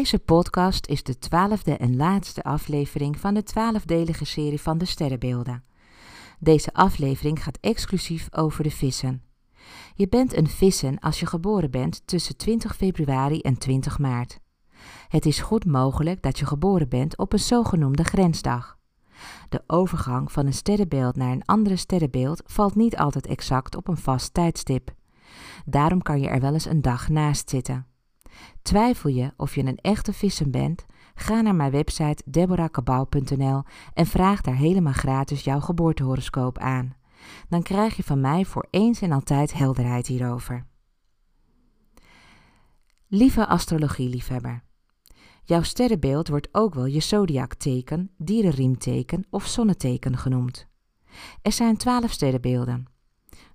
Deze podcast is de twaalfde en laatste aflevering van de twaalfdelige serie van de sterrenbeelden. Deze aflevering gaat exclusief over de vissen. Je bent een vissen als je geboren bent tussen 20 februari en 20 maart. Het is goed mogelijk dat je geboren bent op een zogenoemde grensdag. De overgang van een sterrenbeeld naar een andere sterrenbeeld valt niet altijd exact op een vast tijdstip. Daarom kan je er wel eens een dag naast zitten. Twijfel je of je een echte vissen bent? Ga naar mijn website deborahkabau.nl en vraag daar helemaal gratis jouw geboortehoroscoop aan. Dan krijg je van mij voor eens en altijd helderheid hierover. Lieve astrologieliefhebber. Jouw sterrenbeeld wordt ook wel je zodiakteken, dierenriemteken of zonneteken genoemd. Er zijn twaalf sterrenbeelden.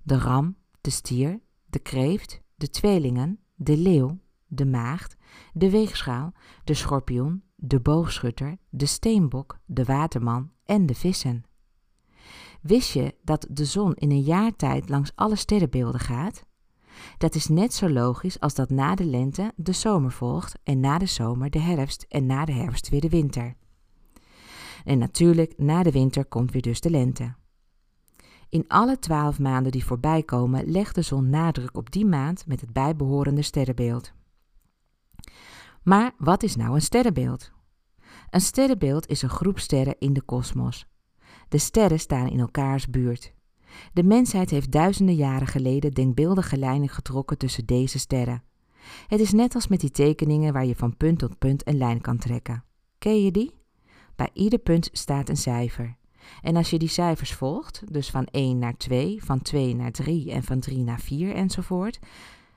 De ram, de stier, de kreeft, de tweelingen, de leeuw, de maagd, de weegschaal, de schorpioen, de boogschutter, de steenbok, de waterman en de vissen. Wist je dat de zon in een jaar tijd langs alle sterrenbeelden gaat? Dat is net zo logisch als dat na de lente de zomer volgt en na de zomer de herfst en na de herfst weer de winter. En natuurlijk, na de winter komt weer dus de lente. In alle twaalf maanden die voorbij komen legt de zon nadruk op die maand met het bijbehorende sterrenbeeld. Maar wat is nou een sterrenbeeld? Een sterrenbeeld is een groep sterren in de kosmos. De sterren staan in elkaars buurt. De mensheid heeft duizenden jaren geleden denkbeeldige lijnen getrokken tussen deze sterren. Het is net als met die tekeningen waar je van punt tot punt een lijn kan trekken. Ken je die? Bij ieder punt staat een cijfer. En als je die cijfers volgt, dus van 1 naar 2, van 2 naar 3 en van 3 naar 4 enzovoort,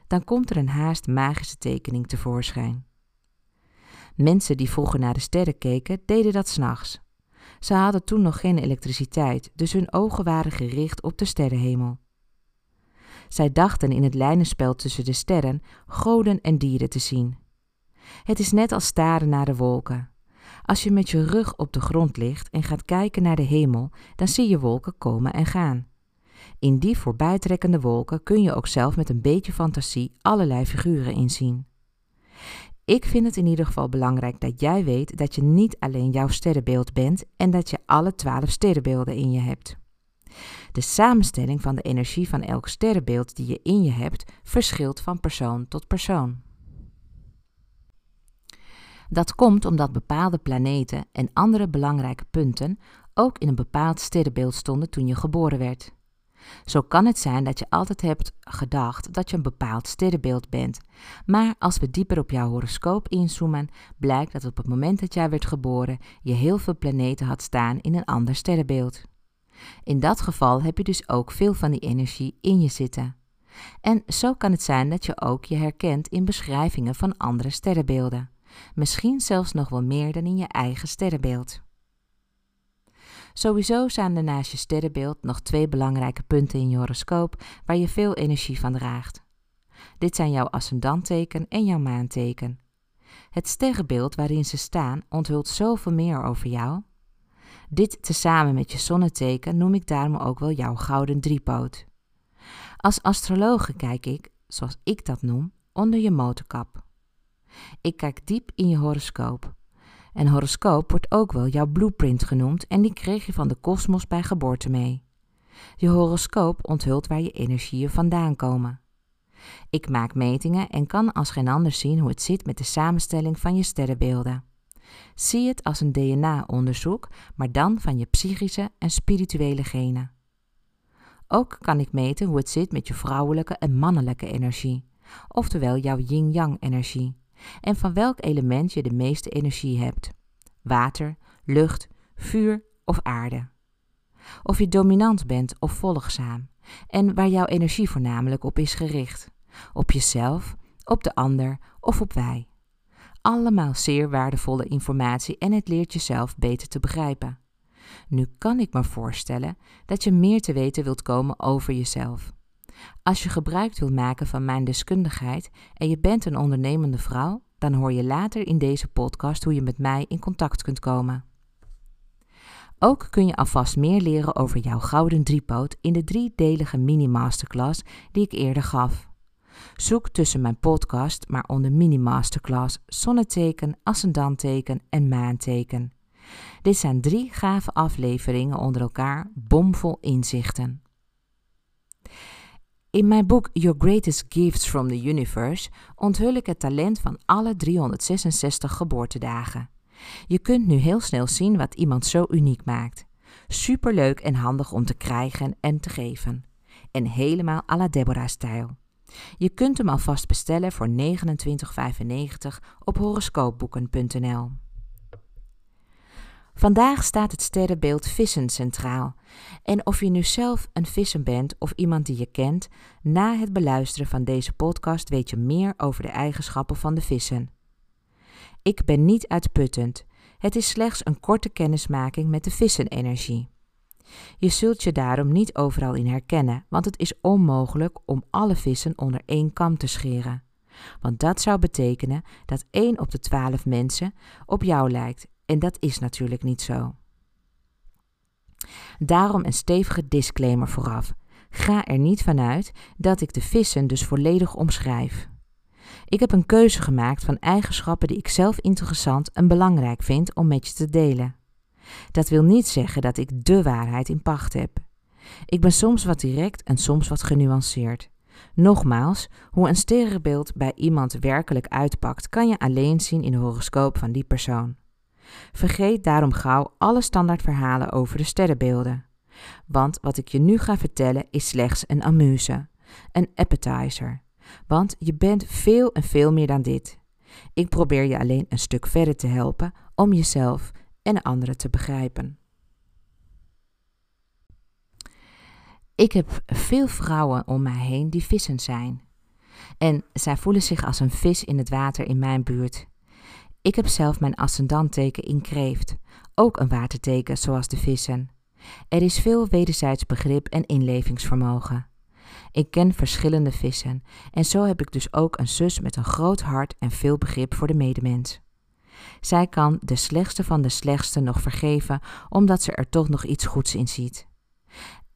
dan komt er een haast magische tekening tevoorschijn. Mensen die vroeger naar de sterren keken, deden dat s'nachts. Ze hadden toen nog geen elektriciteit, dus hun ogen waren gericht op de sterrenhemel. Zij dachten in het lijnenspel tussen de sterren goden en dieren te zien. Het is net als staren naar de wolken. Als je met je rug op de grond ligt en gaat kijken naar de hemel, dan zie je wolken komen en gaan. In die voorbijtrekkende wolken kun je ook zelf met een beetje fantasie allerlei figuren inzien. Ik vind het in ieder geval belangrijk dat jij weet dat je niet alleen jouw sterrenbeeld bent en dat je alle twaalf sterrenbeelden in je hebt. De samenstelling van de energie van elk sterrenbeeld die je in je hebt verschilt van persoon tot persoon. Dat komt omdat bepaalde planeten en andere belangrijke punten ook in een bepaald sterrenbeeld stonden toen je geboren werd. Zo kan het zijn dat je altijd hebt gedacht dat je een bepaald sterrenbeeld bent. Maar als we dieper op jouw horoscoop inzoomen, blijkt dat op het moment dat jij werd geboren je heel veel planeten had staan in een ander sterrenbeeld. In dat geval heb je dus ook veel van die energie in je zitten. En zo kan het zijn dat je ook je herkent in beschrijvingen van andere sterrenbeelden. Misschien zelfs nog wel meer dan in je eigen sterrenbeeld. Sowieso zijn er naast je sterrenbeeld nog twee belangrijke punten in je horoscoop waar je veel energie van draagt. Dit zijn jouw ascendantteken en jouw maanteken. Het sterrenbeeld waarin ze staan onthult zoveel meer over jou. Dit tezamen met je zonneteken noem ik daarom ook wel jouw gouden driepoot. Als astrologe kijk ik, zoals ik dat noem, onder je motorkap. Ik kijk diep in je horoscoop en horoscoop wordt ook wel jouw blueprint genoemd en die kreeg je van de kosmos bij geboorte mee. Je horoscoop onthult waar je energieën vandaan komen. Ik maak metingen en kan als geen ander zien hoe het zit met de samenstelling van je sterrenbeelden. Zie het als een DNA-onderzoek, maar dan van je psychische en spirituele genen. Ook kan ik meten hoe het zit met je vrouwelijke en mannelijke energie, oftewel jouw yin-yang energie en van welk element je de meeste energie hebt: water, lucht, vuur of aarde. Of je dominant bent of volgzaam en waar jouw energie voornamelijk op is gericht: op jezelf, op de ander of op wij. Allemaal zeer waardevolle informatie en het leert jezelf beter te begrijpen. Nu kan ik me voorstellen dat je meer te weten wilt komen over jezelf. Als je gebruik wilt maken van mijn deskundigheid en je bent een ondernemende vrouw, dan hoor je later in deze podcast hoe je met mij in contact kunt komen. Ook kun je alvast meer leren over jouw gouden driepoot in de driedelige mini-masterclass die ik eerder gaf. Zoek tussen mijn podcast maar onder mini-masterclass zonneteken, ascendanteken en maanteken. Dit zijn drie gave afleveringen onder elkaar, bomvol inzichten. In mijn boek Your Greatest Gifts from the Universe onthul ik het talent van alle 366 geboortedagen. Je kunt nu heel snel zien wat iemand zo uniek maakt. Superleuk en handig om te krijgen en te geven. En helemaal à la Deborah-stijl. Je kunt hem alvast bestellen voor 29,95 op horoscoopboeken.nl. Vandaag staat het sterrenbeeld vissen centraal. En of je nu zelf een vissen bent of iemand die je kent, na het beluisteren van deze podcast weet je meer over de eigenschappen van de vissen. Ik ben niet uitputtend. Het is slechts een korte kennismaking met de vissenenergie. Je zult je daarom niet overal in herkennen, want het is onmogelijk om alle vissen onder één kam te scheren. Want dat zou betekenen dat 1 op de 12 mensen op jou lijkt, en dat is natuurlijk niet zo. Daarom een stevige disclaimer vooraf. Ga er niet vanuit dat ik de vissen dus volledig omschrijf. Ik heb een keuze gemaakt van eigenschappen die ik zelf interessant en belangrijk vind om met je te delen. Dat wil niet zeggen dat ik de waarheid in pacht heb. Ik ben soms wat direct en soms wat genuanceerd. Nogmaals, hoe een sterrenbeeld bij iemand werkelijk uitpakt, kan je alleen zien in de horoscoop van die persoon. Vergeet daarom gauw alle standaardverhalen over de sterrenbeelden. Want wat ik je nu ga vertellen is slechts een amuse, een appetizer. Want je bent veel en veel meer dan dit. Ik probeer je alleen een stuk verder te helpen om jezelf en anderen te begrijpen. Ik heb veel vrouwen om mij heen die vissen zijn. En zij voelen zich als een vis in het water in mijn buurt. Ik heb zelf mijn ascendantteken in kreeft, ook een waterteken zoals de vissen. Er is veel wederzijds begrip en inlevingsvermogen. Ik ken verschillende vissen en zo heb ik dus ook een zus met een groot hart en veel begrip voor de medemens. Zij kan de slechtste van de slechtste nog vergeven, omdat ze er toch nog iets goeds in ziet.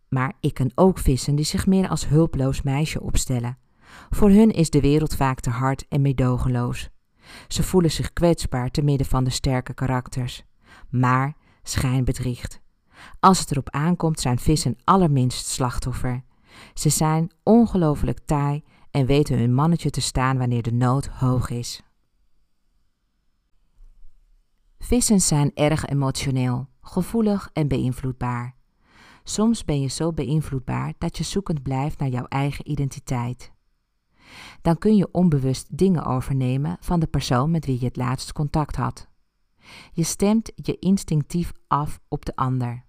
Maar ik ken ook vissen die zich meer als hulploos meisje opstellen. Voor hun is de wereld vaak te hard en meedogenloos. Ze voelen zich kwetsbaar te midden van de sterke karakters. Maar schijn bedriegt. Als het erop aankomt, zijn vissen allerminst slachtoffer. Ze zijn ongelooflijk taai en weten hun mannetje te staan wanneer de nood hoog is. Vissen zijn erg emotioneel, gevoelig en beïnvloedbaar. Soms ben je zo beïnvloedbaar dat je zoekend blijft naar jouw eigen identiteit. Dan kun je onbewust dingen overnemen van de persoon met wie je het laatst contact had. Je stemt je instinctief af op de ander.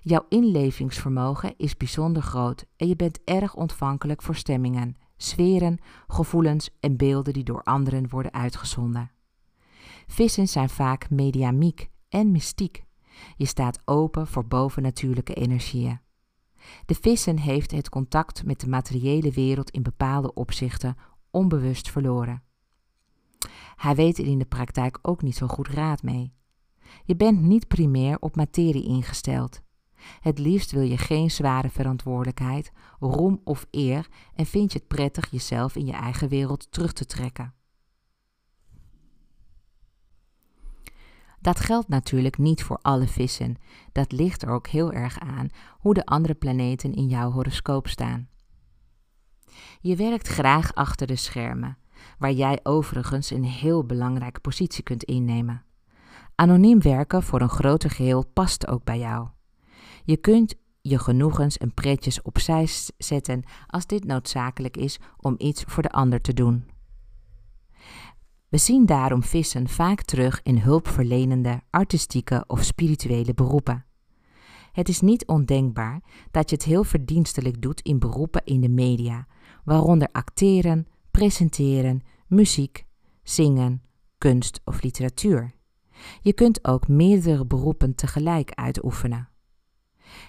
Jouw inlevingsvermogen is bijzonder groot en je bent erg ontvankelijk voor stemmingen, sferen, gevoelens en beelden die door anderen worden uitgezonden. Vissen zijn vaak mediamiek en mystiek. Je staat open voor bovennatuurlijke energieën. De vissen heeft het contact met de materiële wereld in bepaalde opzichten onbewust verloren. Hij weet er in de praktijk ook niet zo goed raad mee. Je bent niet primair op materie ingesteld. Het liefst wil je geen zware verantwoordelijkheid, roem of eer en vind je het prettig jezelf in je eigen wereld terug te trekken. Dat geldt natuurlijk niet voor alle vissen. Dat ligt er ook heel erg aan hoe de andere planeten in jouw horoscoop staan. Je werkt graag achter de schermen, waar jij overigens een heel belangrijke positie kunt innemen. Anoniem werken voor een groter geheel past ook bij jou. Je kunt je genoegens en pretjes opzij zetten als dit noodzakelijk is om iets voor de ander te doen. We zien daarom vissen vaak terug in hulpverlenende, artistieke of spirituele beroepen. Het is niet ondenkbaar dat je het heel verdienstelijk doet in beroepen in de media, waaronder acteren, presenteren, muziek, zingen, kunst of literatuur. Je kunt ook meerdere beroepen tegelijk uitoefenen.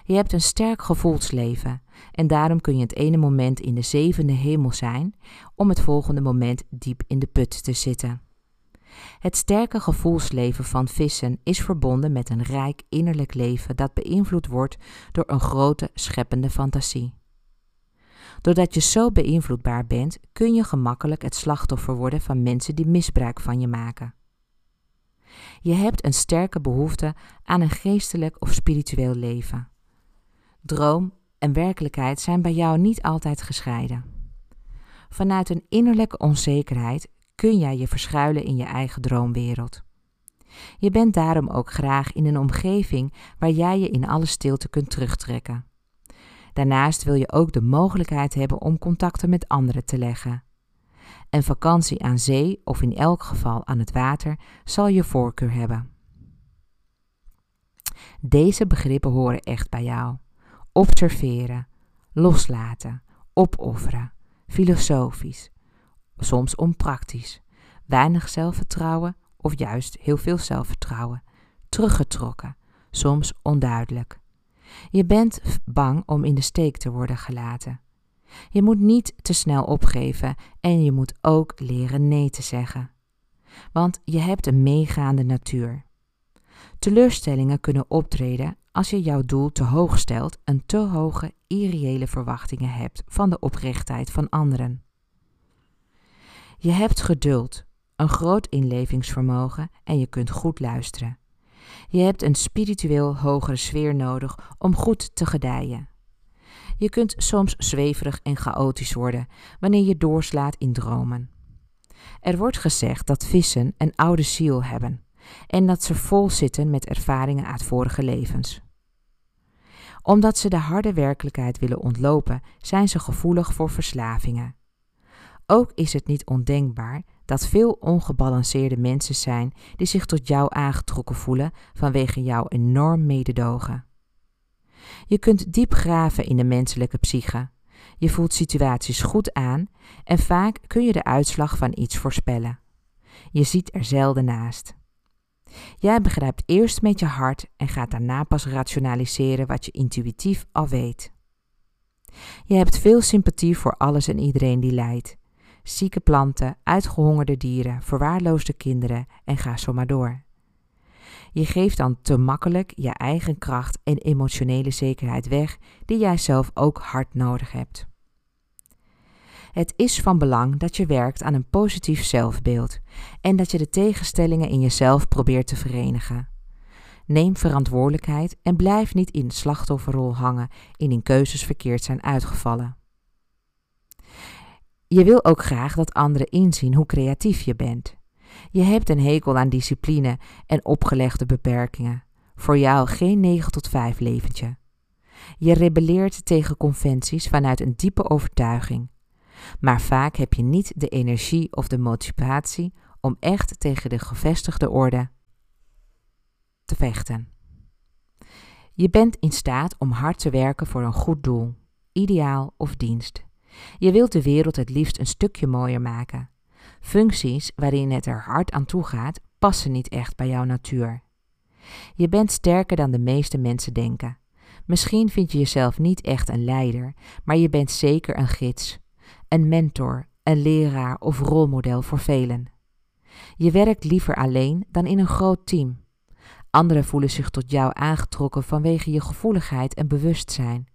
Je hebt een sterk gevoelsleven en daarom kun je het ene moment in de zevende hemel zijn om het volgende moment diep in de put te zitten. Het sterke gevoelsleven van vissen is verbonden met een rijk innerlijk leven dat beïnvloed wordt door een grote scheppende fantasie. Doordat je zo beïnvloedbaar bent, kun je gemakkelijk het slachtoffer worden van mensen die misbruik van je maken. Je hebt een sterke behoefte aan een geestelijk of spiritueel leven. Droom en werkelijkheid zijn bij jou niet altijd gescheiden. Vanuit een innerlijke onzekerheid kun jij je verschuilen in je eigen droomwereld. Je bent daarom ook graag in een omgeving waar jij je in alle stilte kunt terugtrekken. Daarnaast wil je ook de mogelijkheid hebben om contacten met anderen te leggen. Een vakantie aan zee of in elk geval aan het water zal je voorkeur hebben. Deze begrippen horen echt bij jou. Observeren, loslaten, opofferen, filosofisch, soms onpraktisch, weinig zelfvertrouwen of juist heel veel zelfvertrouwen, teruggetrokken, soms onduidelijk. Je bent bang om in de steek te worden gelaten. Je moet niet te snel opgeven en je moet ook leren nee te zeggen. Want je hebt een meegaande natuur. Teleurstellingen kunnen optreden als je jouw doel te hoog stelt en te hoge irreële verwachtingen hebt van de oprechtheid van anderen. Je hebt geduld, een groot inlevingsvermogen en je kunt goed luisteren. Je hebt een spiritueel hogere sfeer nodig om goed te gedijen. Je kunt soms zweverig en chaotisch worden wanneer je doorslaat in dromen. Er wordt gezegd dat vissen een oude ziel hebben en dat ze vol zitten met ervaringen uit vorige levens. Omdat ze de harde werkelijkheid willen ontlopen, zijn ze gevoelig voor verslavingen. Ook is het niet ondenkbaar dat veel ongebalanceerde mensen zijn die zich tot jou aangetrokken voelen vanwege jouw enorm mededogen. Je kunt diep graven in de menselijke psyche. Je voelt situaties goed aan en vaak kun je de uitslag van iets voorspellen. Je ziet er zelden naast. Jij begrijpt eerst met je hart en gaat daarna pas rationaliseren wat je intuïtief al weet. Je hebt veel sympathie voor alles en iedereen die lijdt. Zieke planten, uitgehongerde dieren, verwaarloosde kinderen en ga zo maar door. Je geeft dan te makkelijk je eigen kracht en emotionele zekerheid weg, die jij zelf ook hard nodig hebt. Het is van belang dat je werkt aan een positief zelfbeeld en dat je de tegenstellingen in jezelf probeert te verenigen. Neem verantwoordelijkheid en blijf niet in de slachtofferrol hangen indien keuzes verkeerd zijn uitgevallen. Je wil ook graag dat anderen inzien hoe creatief je bent. Je hebt een hekel aan discipline en opgelegde beperkingen. Voor jou geen 9 tot 5 leventje. Je rebelleert tegen conventies vanuit een diepe overtuiging. Maar vaak heb je niet de energie of de motivatie om echt tegen de gevestigde orde te vechten. Je bent in staat om hard te werken voor een goed doel, ideaal of dienst. Je wilt de wereld het liefst een stukje mooier maken. Functies waarin het er hard aan toe gaat, passen niet echt bij jouw natuur. Je bent sterker dan de meeste mensen denken. Misschien vind je jezelf niet echt een leider, maar je bent zeker een gids, een mentor, een leraar of rolmodel voor velen. Je werkt liever alleen dan in een groot team. Anderen voelen zich tot jou aangetrokken vanwege je gevoeligheid en bewustzijn.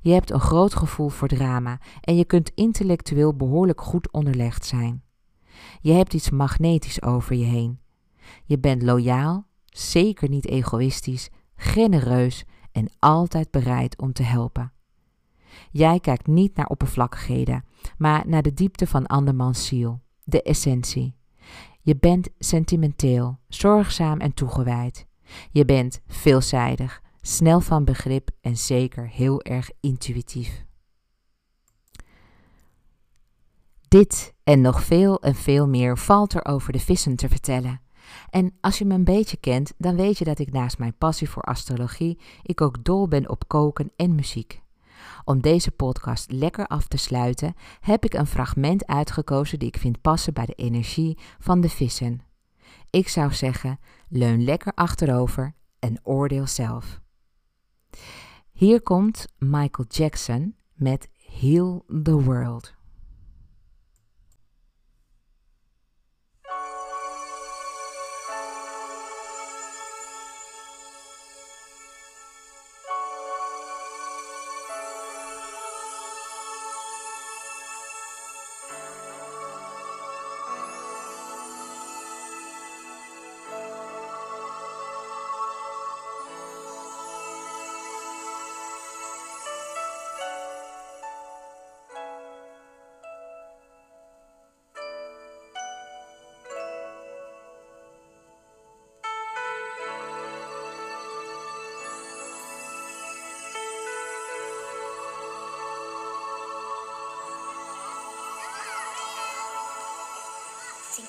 Je hebt een groot gevoel voor drama en je kunt intellectueel behoorlijk goed onderlegd zijn. Je hebt iets magnetisch over je heen. Je bent loyaal, zeker niet egoïstisch, genereus en altijd bereid om te helpen. Jij kijkt niet naar oppervlakkigheden, maar naar de diepte van andermans ziel, de essentie. Je bent sentimenteel, zorgzaam en toegewijd. Je bent veelzijdig, snel van begrip en zeker heel erg intuïtief. Dit en nog veel en veel meer valt er over de vissen te vertellen. En als je me een beetje kent, dan weet je dat ik naast mijn passie voor astrologie, ik ook dol ben op koken en muziek. Om deze podcast lekker af te sluiten, heb ik een fragment uitgekozen die ik vind passen bij de energie van de vissen. Ik zou zeggen, leun lekker achterover en oordeel zelf. Hier komt Michael Jackson met Heal the World.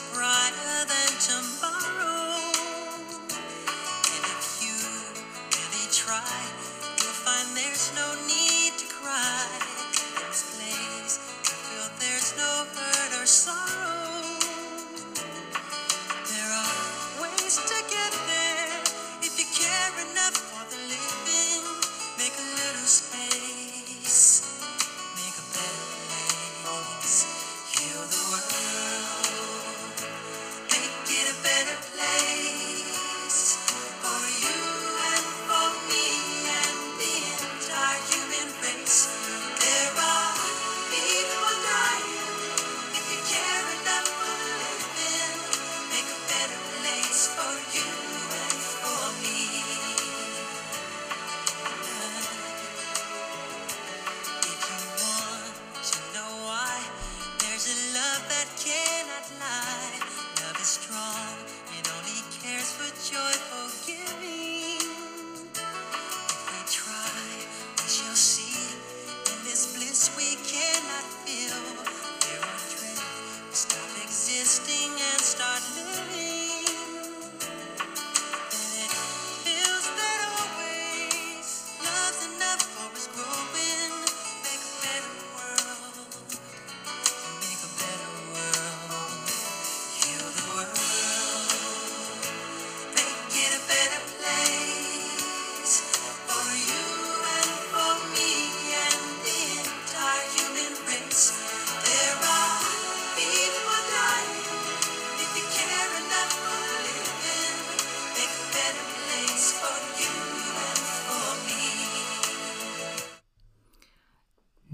Brighter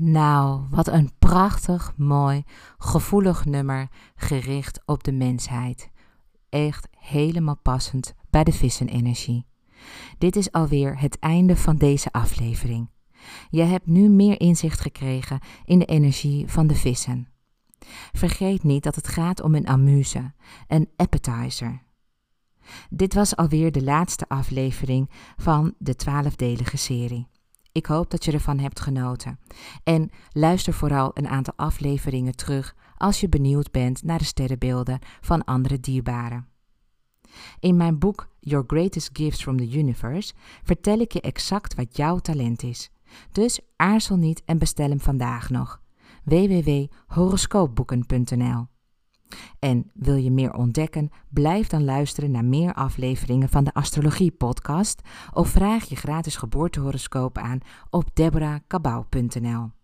Nou, wat een prachtig, mooi, gevoelig nummer gericht op de mensheid. Echt helemaal passend bij de vissenenergie. Dit is alweer het einde van deze aflevering. Je hebt nu meer inzicht gekregen in de energie van de vissen. Vergeet niet dat het gaat om een amuse, een appetizer. Dit was alweer de laatste aflevering van de twaalfdelige serie. Ik hoop dat je ervan hebt genoten. En luister vooral een aantal afleveringen terug als je benieuwd bent naar de sterrenbeelden van andere dierbaren. In mijn boek Your Greatest Gifts from the Universe vertel ik je exact wat jouw talent is. Dus aarzel niet en bestel hem vandaag nog. www.horoscoopboeken.nl En wil je meer ontdekken? Blijf dan luisteren naar meer afleveringen van de Astrologie Podcast of vraag je gratis geboortehoroscoop aan op deborahkabau.nl.